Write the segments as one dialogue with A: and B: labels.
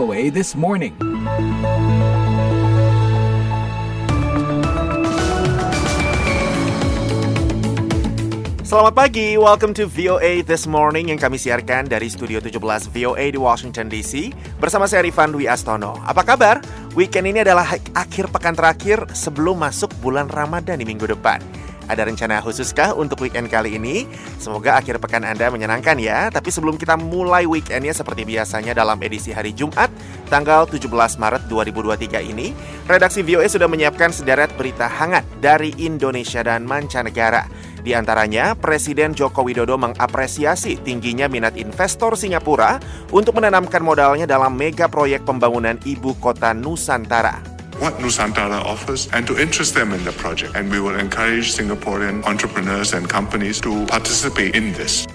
A: VOA This Morning.
B: Selamat pagi, welcome to VOA This Morning yang kami siarkan dari Studio 17 VOA di Washington DC bersama saya Rifan Dwi Astono. Apa kabar? Weekend ini adalah akhir pekan terakhir sebelum masuk bulan Ramadan di minggu depan. Ada rencana khususkah untuk weekend kali ini? Semoga akhir pekan Anda menyenangkan ya. Tapi sebelum kita mulai weekendnya seperti biasanya dalam edisi hari Jumat, tanggal 17 Maret 2023 ini, redaksi VOA sudah menyiapkan sederet berita hangat dari Indonesia dan mancanegara. Di antaranya, Presiden Joko Widodo mengapresiasi tingginya minat investor Singapura untuk menanamkan modalnya dalam mega proyek pembangunan ibu kota Nusantara
C: what Nusantara offers and to interest them in the project. And we will encourage Singaporean entrepreneurs and companies to participate in this.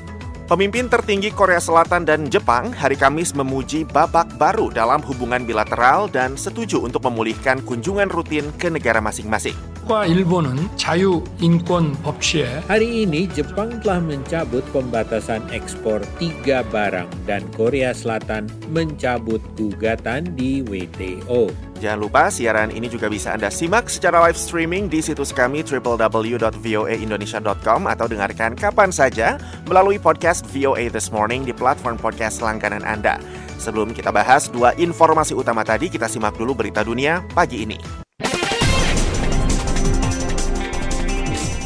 B: Pemimpin tertinggi Korea Selatan dan Jepang hari Kamis memuji babak baru dalam hubungan bilateral dan setuju untuk memulihkan kunjungan rutin ke negara masing-masing.
D: Hari ini Jepang telah mencabut pembatasan ekspor tiga barang dan Korea Selatan mencabut gugatan di WTO.
B: Jangan lupa siaran ini juga bisa Anda simak secara live streaming di situs kami www.voaindonesia.com atau dengarkan kapan saja melalui podcast VOA This Morning di platform podcast langganan Anda. Sebelum kita bahas dua informasi utama tadi, kita simak dulu berita dunia pagi ini.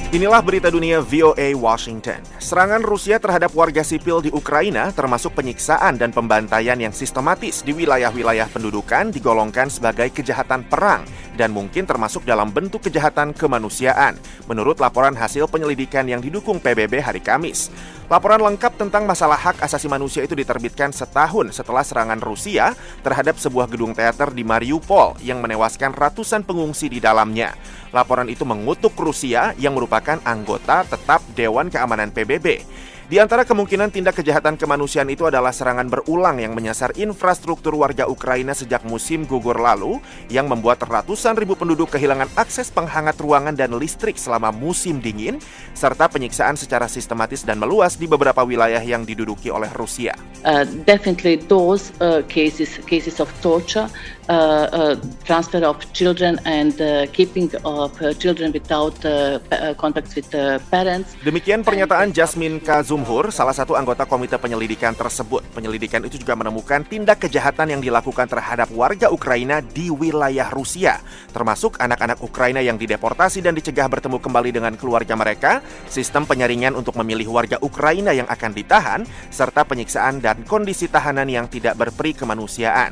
B: Inilah berita dunia VOA Washington. Serangan Rusia terhadap warga sipil di Ukraina termasuk penyiksaan dan pembantaian yang sistematis di wilayah-wilayah pendudukan digolongkan sebagai kejahatan perang dan mungkin termasuk dalam bentuk kejahatan kemanusiaan menurut laporan hasil penyelidikan yang didukung PBB hari Kamis. Laporan lengkap tentang masalah hak asasi manusia itu diterbitkan setahun setelah serangan Rusia terhadap sebuah gedung teater di Mariupol yang menewaskan ratusan pengungsi di dalamnya. Laporan itu mengutuk Rusia yang merupakan anggota tetap Dewan Keamanan PBB. Di antara kemungkinan tindak kejahatan kemanusiaan itu adalah serangan berulang yang menyasar infrastruktur warga Ukraina sejak musim gugur lalu yang membuat ratusan ribu penduduk kehilangan akses penghangat ruangan dan listrik selama musim dingin serta penyiksaan secara sistematis dan meluas di beberapa wilayah yang diduduki oleh Rusia.
E: Uh, definitely those uh, cases cases of torture uh, uh, transfer of children and uh, keeping of uh, children without uh, uh, contact with uh, parents.
B: Demikian pernyataan Jasmine Kazumhur, salah satu anggota komite penyelidikan tersebut. Penyelidikan itu juga menemukan tindak kejahatan yang dilakukan terhadap warga Ukraina di wilayah Rusia, termasuk anak-anak Ukraina yang dideportasi dan dicegah bertemu kembali dengan keluarga mereka, sistem penyaringan untuk memilih warga Ukraina yang akan ditahan, serta penyiksaan dan kondisi tahanan yang tidak berperi kemanusiaan.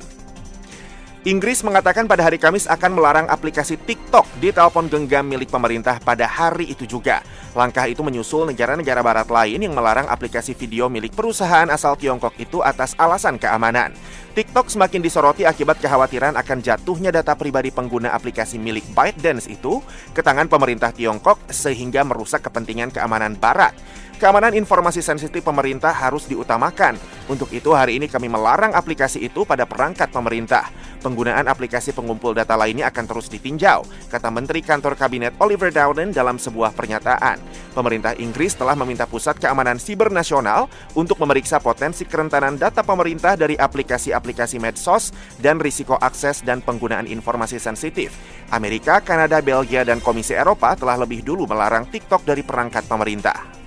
B: Inggris mengatakan pada hari Kamis akan melarang aplikasi TikTok di telepon genggam milik pemerintah pada hari itu juga. Langkah itu menyusul negara-negara barat lain yang melarang aplikasi video milik perusahaan asal Tiongkok itu atas alasan keamanan. TikTok semakin disoroti akibat kekhawatiran akan jatuhnya data pribadi pengguna aplikasi milik ByteDance itu ke tangan pemerintah Tiongkok sehingga merusak kepentingan keamanan barat. Keamanan informasi sensitif pemerintah harus diutamakan. Untuk itu, hari ini kami melarang aplikasi itu pada perangkat pemerintah. Penggunaan aplikasi pengumpul data lainnya akan terus ditinjau, kata Menteri Kantor Kabinet Oliver Dowden dalam sebuah pernyataan. Pemerintah Inggris telah meminta Pusat Keamanan Siber Nasional untuk memeriksa potensi kerentanan data pemerintah dari aplikasi-aplikasi medsos dan risiko akses dan penggunaan informasi sensitif. Amerika, Kanada, Belgia, dan Komisi Eropa telah lebih dulu melarang TikTok dari perangkat pemerintah.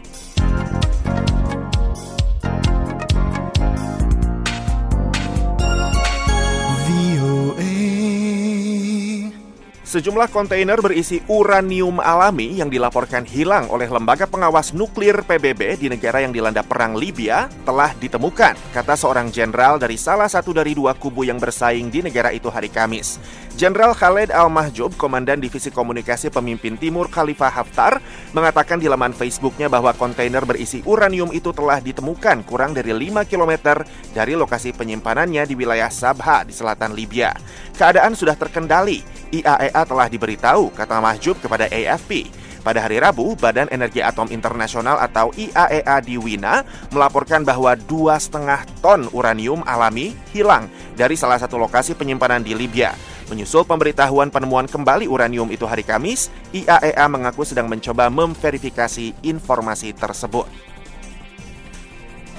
B: Sejumlah kontainer berisi uranium alami yang dilaporkan hilang oleh Lembaga Pengawas Nuklir PBB di negara yang dilanda perang Libya telah ditemukan, kata seorang jenderal dari salah satu dari dua kubu yang bersaing di negara itu hari Kamis. Jenderal Khaled Al-Mahjub, Komandan Divisi Komunikasi Pemimpin Timur Khalifah Haftar, mengatakan di laman Facebooknya bahwa kontainer berisi uranium itu telah ditemukan kurang dari 5 km dari lokasi penyimpanannya di wilayah Sabha di selatan Libya. Keadaan sudah terkendali, IAEA telah diberitahu, kata Mahjub kepada AFP. Pada hari Rabu, Badan Energi Atom Internasional atau IAEA di Wina melaporkan bahwa dua setengah ton uranium alami hilang dari salah satu lokasi penyimpanan di Libya. Menyusul pemberitahuan penemuan kembali uranium itu hari Kamis, IAEA mengaku sedang mencoba memverifikasi informasi tersebut.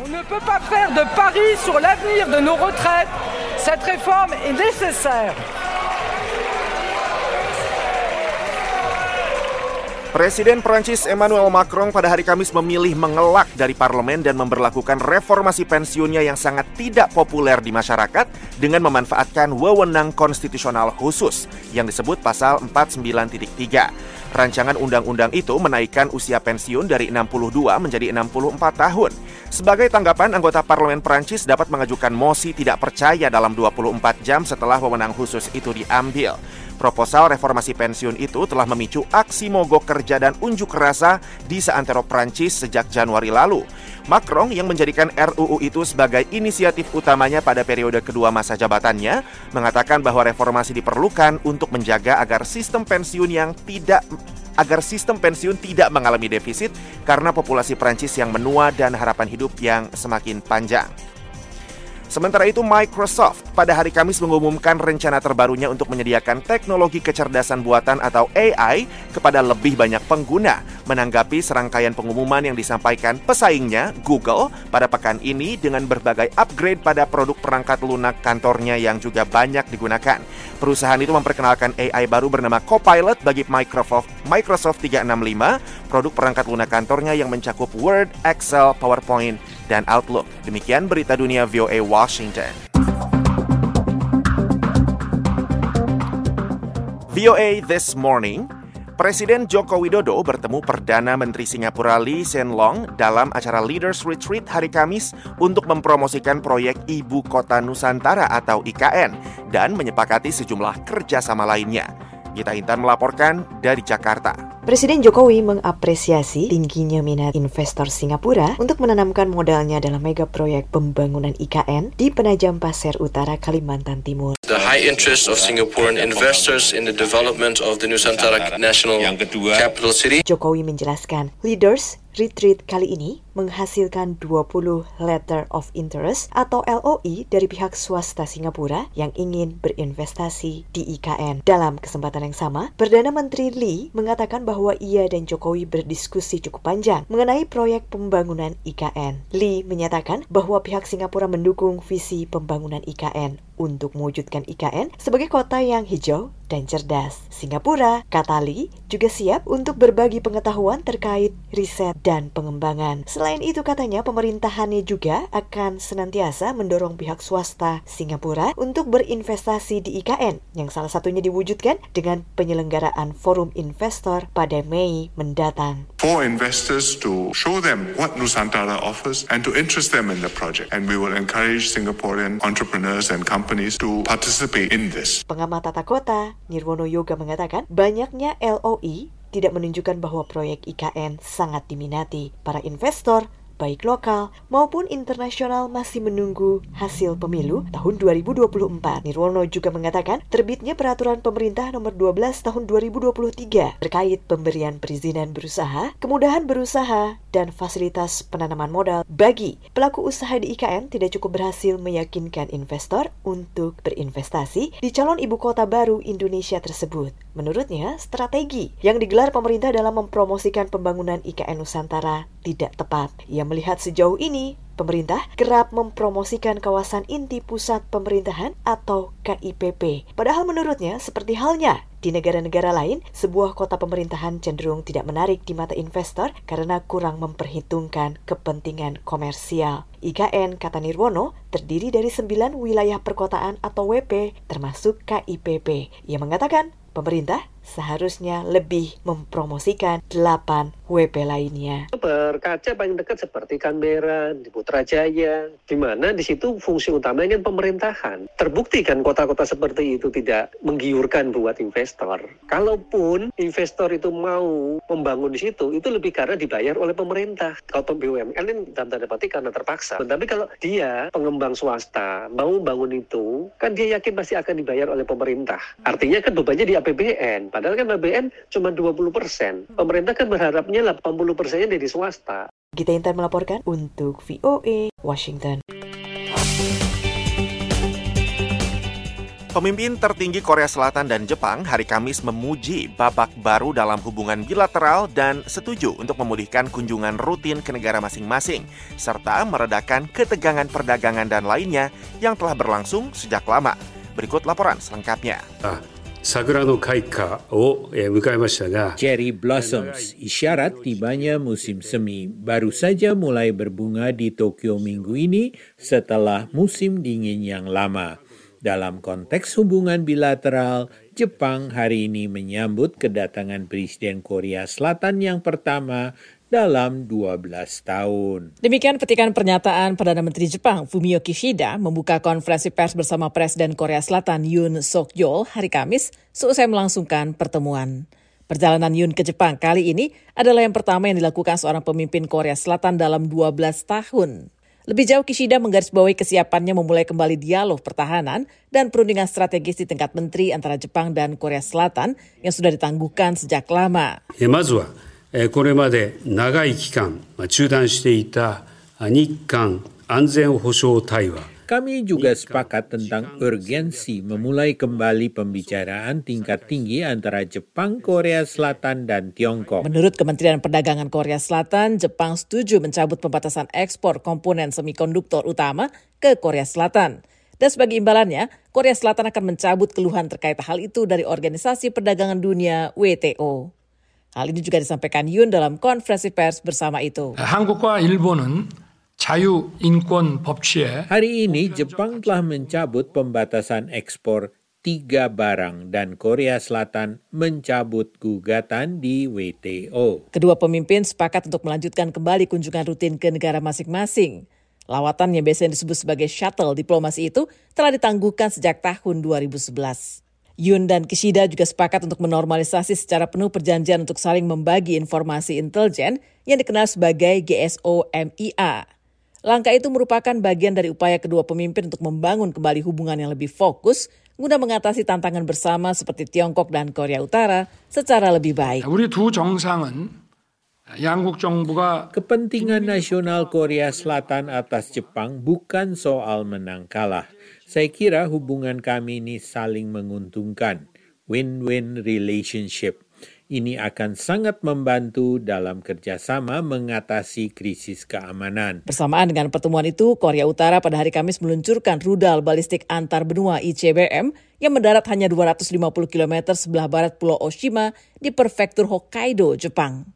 A: On ne peut.
B: Presiden Prancis Emmanuel Macron pada hari Kamis memilih mengelak dari parlemen dan memperlakukan reformasi pensiunnya yang sangat tidak populer di masyarakat dengan memanfaatkan wewenang konstitusional khusus yang disebut pasal 49.3. Rancangan undang-undang itu menaikkan usia pensiun dari 62 menjadi 64 tahun. Sebagai tanggapan, anggota parlemen Prancis dapat mengajukan mosi tidak percaya dalam 24 jam setelah wewenang khusus itu diambil. Proposal reformasi pensiun itu telah memicu aksi mogok kerja dan unjuk rasa di seantero Prancis sejak Januari lalu. Macron yang menjadikan RUU itu sebagai inisiatif utamanya pada periode kedua masa jabatannya, mengatakan bahwa reformasi diperlukan untuk menjaga agar sistem pensiun yang tidak agar sistem pensiun tidak mengalami defisit karena populasi Prancis yang menua dan harapan hidup yang semakin panjang. Sementara itu, Microsoft pada hari Kamis mengumumkan rencana terbarunya untuk menyediakan teknologi kecerdasan buatan atau AI kepada lebih banyak pengguna, menanggapi serangkaian pengumuman yang disampaikan pesaingnya, Google, pada pekan ini dengan berbagai upgrade pada produk perangkat lunak kantornya yang juga banyak digunakan. Perusahaan itu memperkenalkan AI baru bernama Copilot bagi Microsoft Microsoft 365, produk perangkat lunak kantornya yang mencakup Word, Excel, PowerPoint, dan Outlook. Demikian berita dunia VOA Washington. VOA This Morning, Presiden Joko Widodo bertemu Perdana Menteri Singapura Lee Hsien Loong dalam acara Leaders Retreat hari Kamis untuk mempromosikan proyek Ibu Kota Nusantara atau IKN dan menyepakati sejumlah kerjasama lainnya. Gita Intan melaporkan dari Jakarta.
F: Presiden Jokowi mengapresiasi tingginya minat investor Singapura untuk menanamkan modalnya dalam mega proyek pembangunan IKN di Penajam Pasir Utara, Kalimantan Timur.
G: The high interest of Singaporean investors in the development of the Nusantara National Capital City.
F: Jokowi menjelaskan, leaders Retreat kali ini menghasilkan 20 Letter of Interest atau LOI dari pihak swasta Singapura yang ingin berinvestasi di IKN. Dalam kesempatan yang sama, Perdana Menteri Lee mengatakan bahwa ia dan Jokowi berdiskusi cukup panjang mengenai proyek pembangunan IKN. Lee menyatakan bahwa pihak Singapura mendukung visi pembangunan IKN untuk mewujudkan IKN sebagai kota yang hijau dan cerdas. Singapura, kata Lee, juga siap untuk berbagi pengetahuan terkait riset dan pengembangan. Selain itu katanya pemerintahannya juga akan senantiasa mendorong pihak swasta Singapura untuk berinvestasi di IKN yang salah satunya diwujudkan dengan penyelenggaraan forum investor pada Mei mendatang.
C: For investors to show them what Nusantara offers and to interest them in the project. And we will encourage Singaporean entrepreneurs and companies to participate in this.
F: Pengamat tata kota Nirwono Yoga mengatakan banyaknya LOI tidak menunjukkan bahwa proyek IKN sangat diminati. Para investor baik lokal maupun internasional masih menunggu hasil pemilu tahun 2024. Nirwono juga mengatakan terbitnya peraturan pemerintah nomor 12 tahun 2023 terkait pemberian perizinan berusaha, kemudahan berusaha, dan fasilitas penanaman modal bagi pelaku usaha di IKN tidak cukup berhasil meyakinkan investor untuk berinvestasi di calon ibu kota baru Indonesia tersebut. Menurutnya, strategi yang digelar pemerintah dalam mempromosikan pembangunan IKN Nusantara tidak tepat. Ia melihat sejauh ini pemerintah kerap mempromosikan kawasan inti pusat pemerintahan atau KIPP. Padahal menurutnya, seperti halnya di negara-negara lain, sebuah kota pemerintahan cenderung tidak menarik di mata investor karena kurang memperhitungkan kepentingan komersial. IKN, kata Nirwono, terdiri dari sembilan wilayah perkotaan atau WP, termasuk KIPP. Ia mengatakan, pemerintah seharusnya lebih mempromosikan 8 WP lainnya.
H: Berkaca paling dekat seperti Canberra, di Putrajaya, di mana di situ fungsi utamanya kan pemerintahan. Terbukti kan kota-kota seperti itu tidak menggiurkan buat investor. Kalaupun investor itu mau membangun di situ, itu lebih karena dibayar oleh pemerintah. Kalau BUMN ini dalam tanda petik karena terpaksa. Tapi kalau dia pengembang swasta mau bangun itu, kan dia yakin pasti akan dibayar oleh pemerintah. Artinya kan bebannya di APBN. Padahal kan APBN cuma 20 persen. Pemerintah kan berharapnya 80 persennya dari swasta.
F: Gita Intan melaporkan untuk VOA Washington.
B: Pemimpin tertinggi Korea Selatan dan Jepang hari Kamis memuji babak baru dalam hubungan bilateral dan setuju untuk memulihkan kunjungan rutin ke negara masing-masing, serta meredakan ketegangan perdagangan dan lainnya yang telah berlangsung sejak lama. Berikut laporan selengkapnya.
I: Ah,
D: Cherry blossoms, isyarat tibanya musim semi, baru saja mulai berbunga di Tokyo minggu ini setelah musim dingin yang lama. Dalam konteks hubungan bilateral, Jepang hari ini menyambut kedatangan Presiden Korea Selatan yang pertama dalam 12 tahun.
J: Demikian petikan pernyataan Perdana Menteri Jepang Fumio Kishida membuka konferensi pers bersama Presiden Korea Selatan Yoon Suk Yeol hari Kamis seusai melangsungkan pertemuan. Perjalanan Yoon ke Jepang kali ini adalah yang pertama yang dilakukan seorang pemimpin Korea Selatan dalam 12 tahun. Lebih jauh Kishida menggarisbawahi kesiapannya memulai kembali dialog pertahanan dan perundingan strategis di tingkat menteri antara Jepang dan Korea Selatan yang sudah ditangguhkan sejak lama.
I: Ya, これまで長い期間中断していた日韓安全保障対話
D: kami juga sepakat tentang urgensi memulai kembali pembicaraan tingkat tinggi antara Jepang, Korea Selatan, dan Tiongkok.
J: Menurut Kementerian Perdagangan Korea Selatan, Jepang setuju mencabut pembatasan ekspor komponen semikonduktor utama ke Korea Selatan. Dan sebagai imbalannya, Korea Selatan akan mencabut keluhan terkait hal itu dari Organisasi Perdagangan Dunia WTO. Hal ini juga disampaikan Yun dalam konferensi pers bersama itu.
K: 한국과 일본은 자유 인권 법치에
D: Hari ini Jepang telah mencabut pembatasan ekspor tiga barang dan Korea Selatan mencabut gugatan di WTO.
J: Kedua pemimpin sepakat untuk melanjutkan kembali kunjungan rutin ke negara masing-masing. Lawatan yang biasanya disebut sebagai shuttle diplomasi itu telah ditangguhkan sejak tahun 2011. Yun dan Kishida juga sepakat untuk menormalisasi secara penuh perjanjian untuk saling membagi informasi intelijen yang dikenal sebagai GSOMIA. Langkah itu merupakan bagian dari upaya kedua pemimpin untuk membangun kembali hubungan yang lebih fokus guna mengatasi tantangan bersama seperti Tiongkok dan Korea Utara secara lebih baik.
D: Kepentingan nasional Korea Selatan atas Jepang bukan soal menang kalah, saya kira hubungan kami ini saling menguntungkan. Win-win relationship. Ini akan sangat membantu dalam kerjasama mengatasi krisis keamanan.
J: Bersamaan dengan pertemuan itu, Korea Utara pada hari Kamis meluncurkan rudal balistik antar benua ICBM yang mendarat hanya 250 km sebelah barat Pulau Oshima di prefektur Hokkaido, Jepang.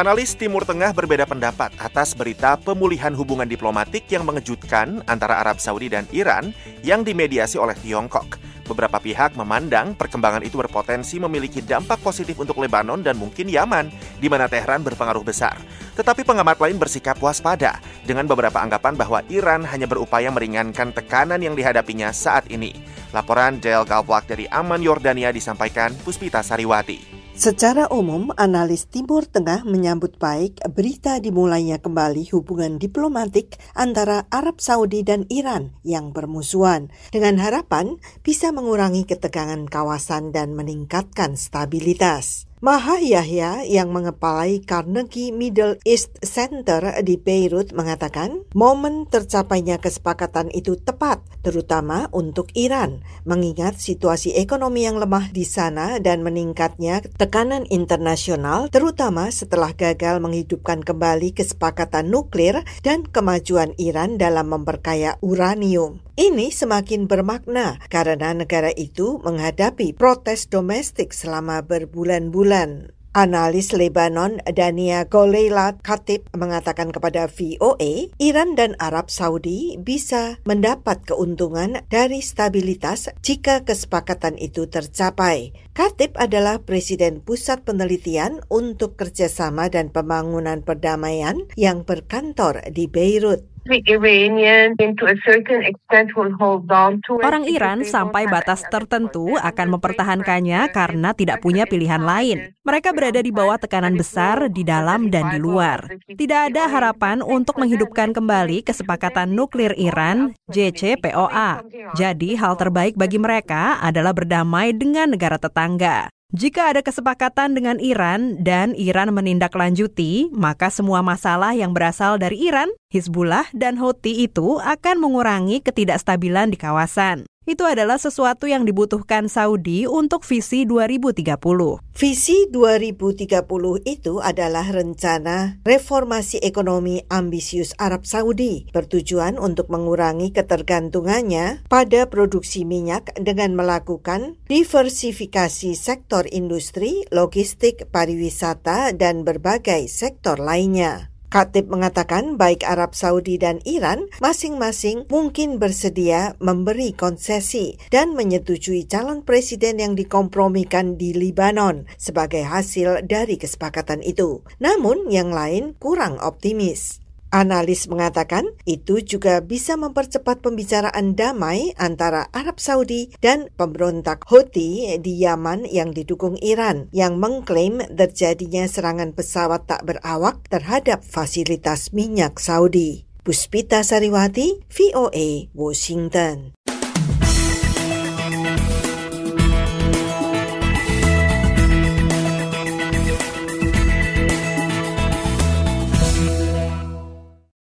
B: Analis Timur Tengah berbeda pendapat atas berita pemulihan hubungan diplomatik yang mengejutkan antara Arab Saudi dan Iran yang dimediasi oleh Tiongkok. Beberapa pihak memandang perkembangan itu berpotensi memiliki dampak positif untuk Lebanon dan mungkin Yaman, di mana Tehran berpengaruh besar. Tetapi pengamat lain bersikap waspada dengan beberapa anggapan bahwa Iran hanya berupaya meringankan tekanan yang dihadapinya saat ini. Laporan Del Galwak dari Aman Yordania disampaikan Puspita Sariwati.
L: Secara umum, analis Timur Tengah menyambut baik berita dimulainya kembali hubungan diplomatik antara Arab Saudi dan Iran yang bermusuhan, dengan harapan bisa mengurangi ketegangan kawasan dan meningkatkan stabilitas. Maha Yahya yang mengepalai Carnegie Middle East Center di Beirut mengatakan momen tercapainya kesepakatan itu tepat terutama untuk Iran mengingat situasi ekonomi yang lemah di sana dan meningkatnya tekanan internasional terutama setelah gagal menghidupkan kembali kesepakatan nuklir dan kemajuan Iran dalam memperkaya uranium. Ini semakin bermakna karena negara itu menghadapi protes domestik selama berbulan-bulan. Analis Lebanon Dania Goleilat Khatib mengatakan kepada VOA, Iran dan Arab Saudi bisa mendapat keuntungan dari stabilitas jika kesepakatan itu tercapai. Khatib adalah Presiden Pusat Penelitian untuk Kerjasama dan Pembangunan Perdamaian yang berkantor di Beirut.
M: Orang Iran sampai batas tertentu akan mempertahankannya karena tidak punya pilihan lain. Mereka berada di bawah tekanan besar di dalam dan di luar. Tidak ada harapan untuk menghidupkan kembali kesepakatan nuklir Iran JCPOA. Jadi hal terbaik bagi mereka adalah berdamai dengan negara tetangga. Jika ada kesepakatan dengan Iran dan Iran menindaklanjuti, maka semua masalah yang berasal dari Iran, Hizbullah, dan Houthi itu akan mengurangi ketidakstabilan di kawasan. Itu adalah sesuatu yang dibutuhkan Saudi untuk visi 2030.
L: Visi 2030 itu adalah rencana reformasi ekonomi ambisius Arab Saudi bertujuan untuk mengurangi ketergantungannya pada produksi minyak dengan melakukan diversifikasi sektor industri, logistik, pariwisata, dan berbagai sektor lainnya. Khatib mengatakan baik Arab Saudi dan Iran masing-masing mungkin bersedia memberi konsesi dan menyetujui calon presiden yang dikompromikan di Libanon sebagai hasil dari kesepakatan itu. Namun yang lain kurang optimis. Analis mengatakan itu juga bisa mempercepat pembicaraan damai antara Arab Saudi dan pemberontak Houthi di Yaman yang didukung Iran yang mengklaim terjadinya serangan pesawat tak berawak terhadap fasilitas minyak Saudi. Puspita Sariwati, VOA, Washington.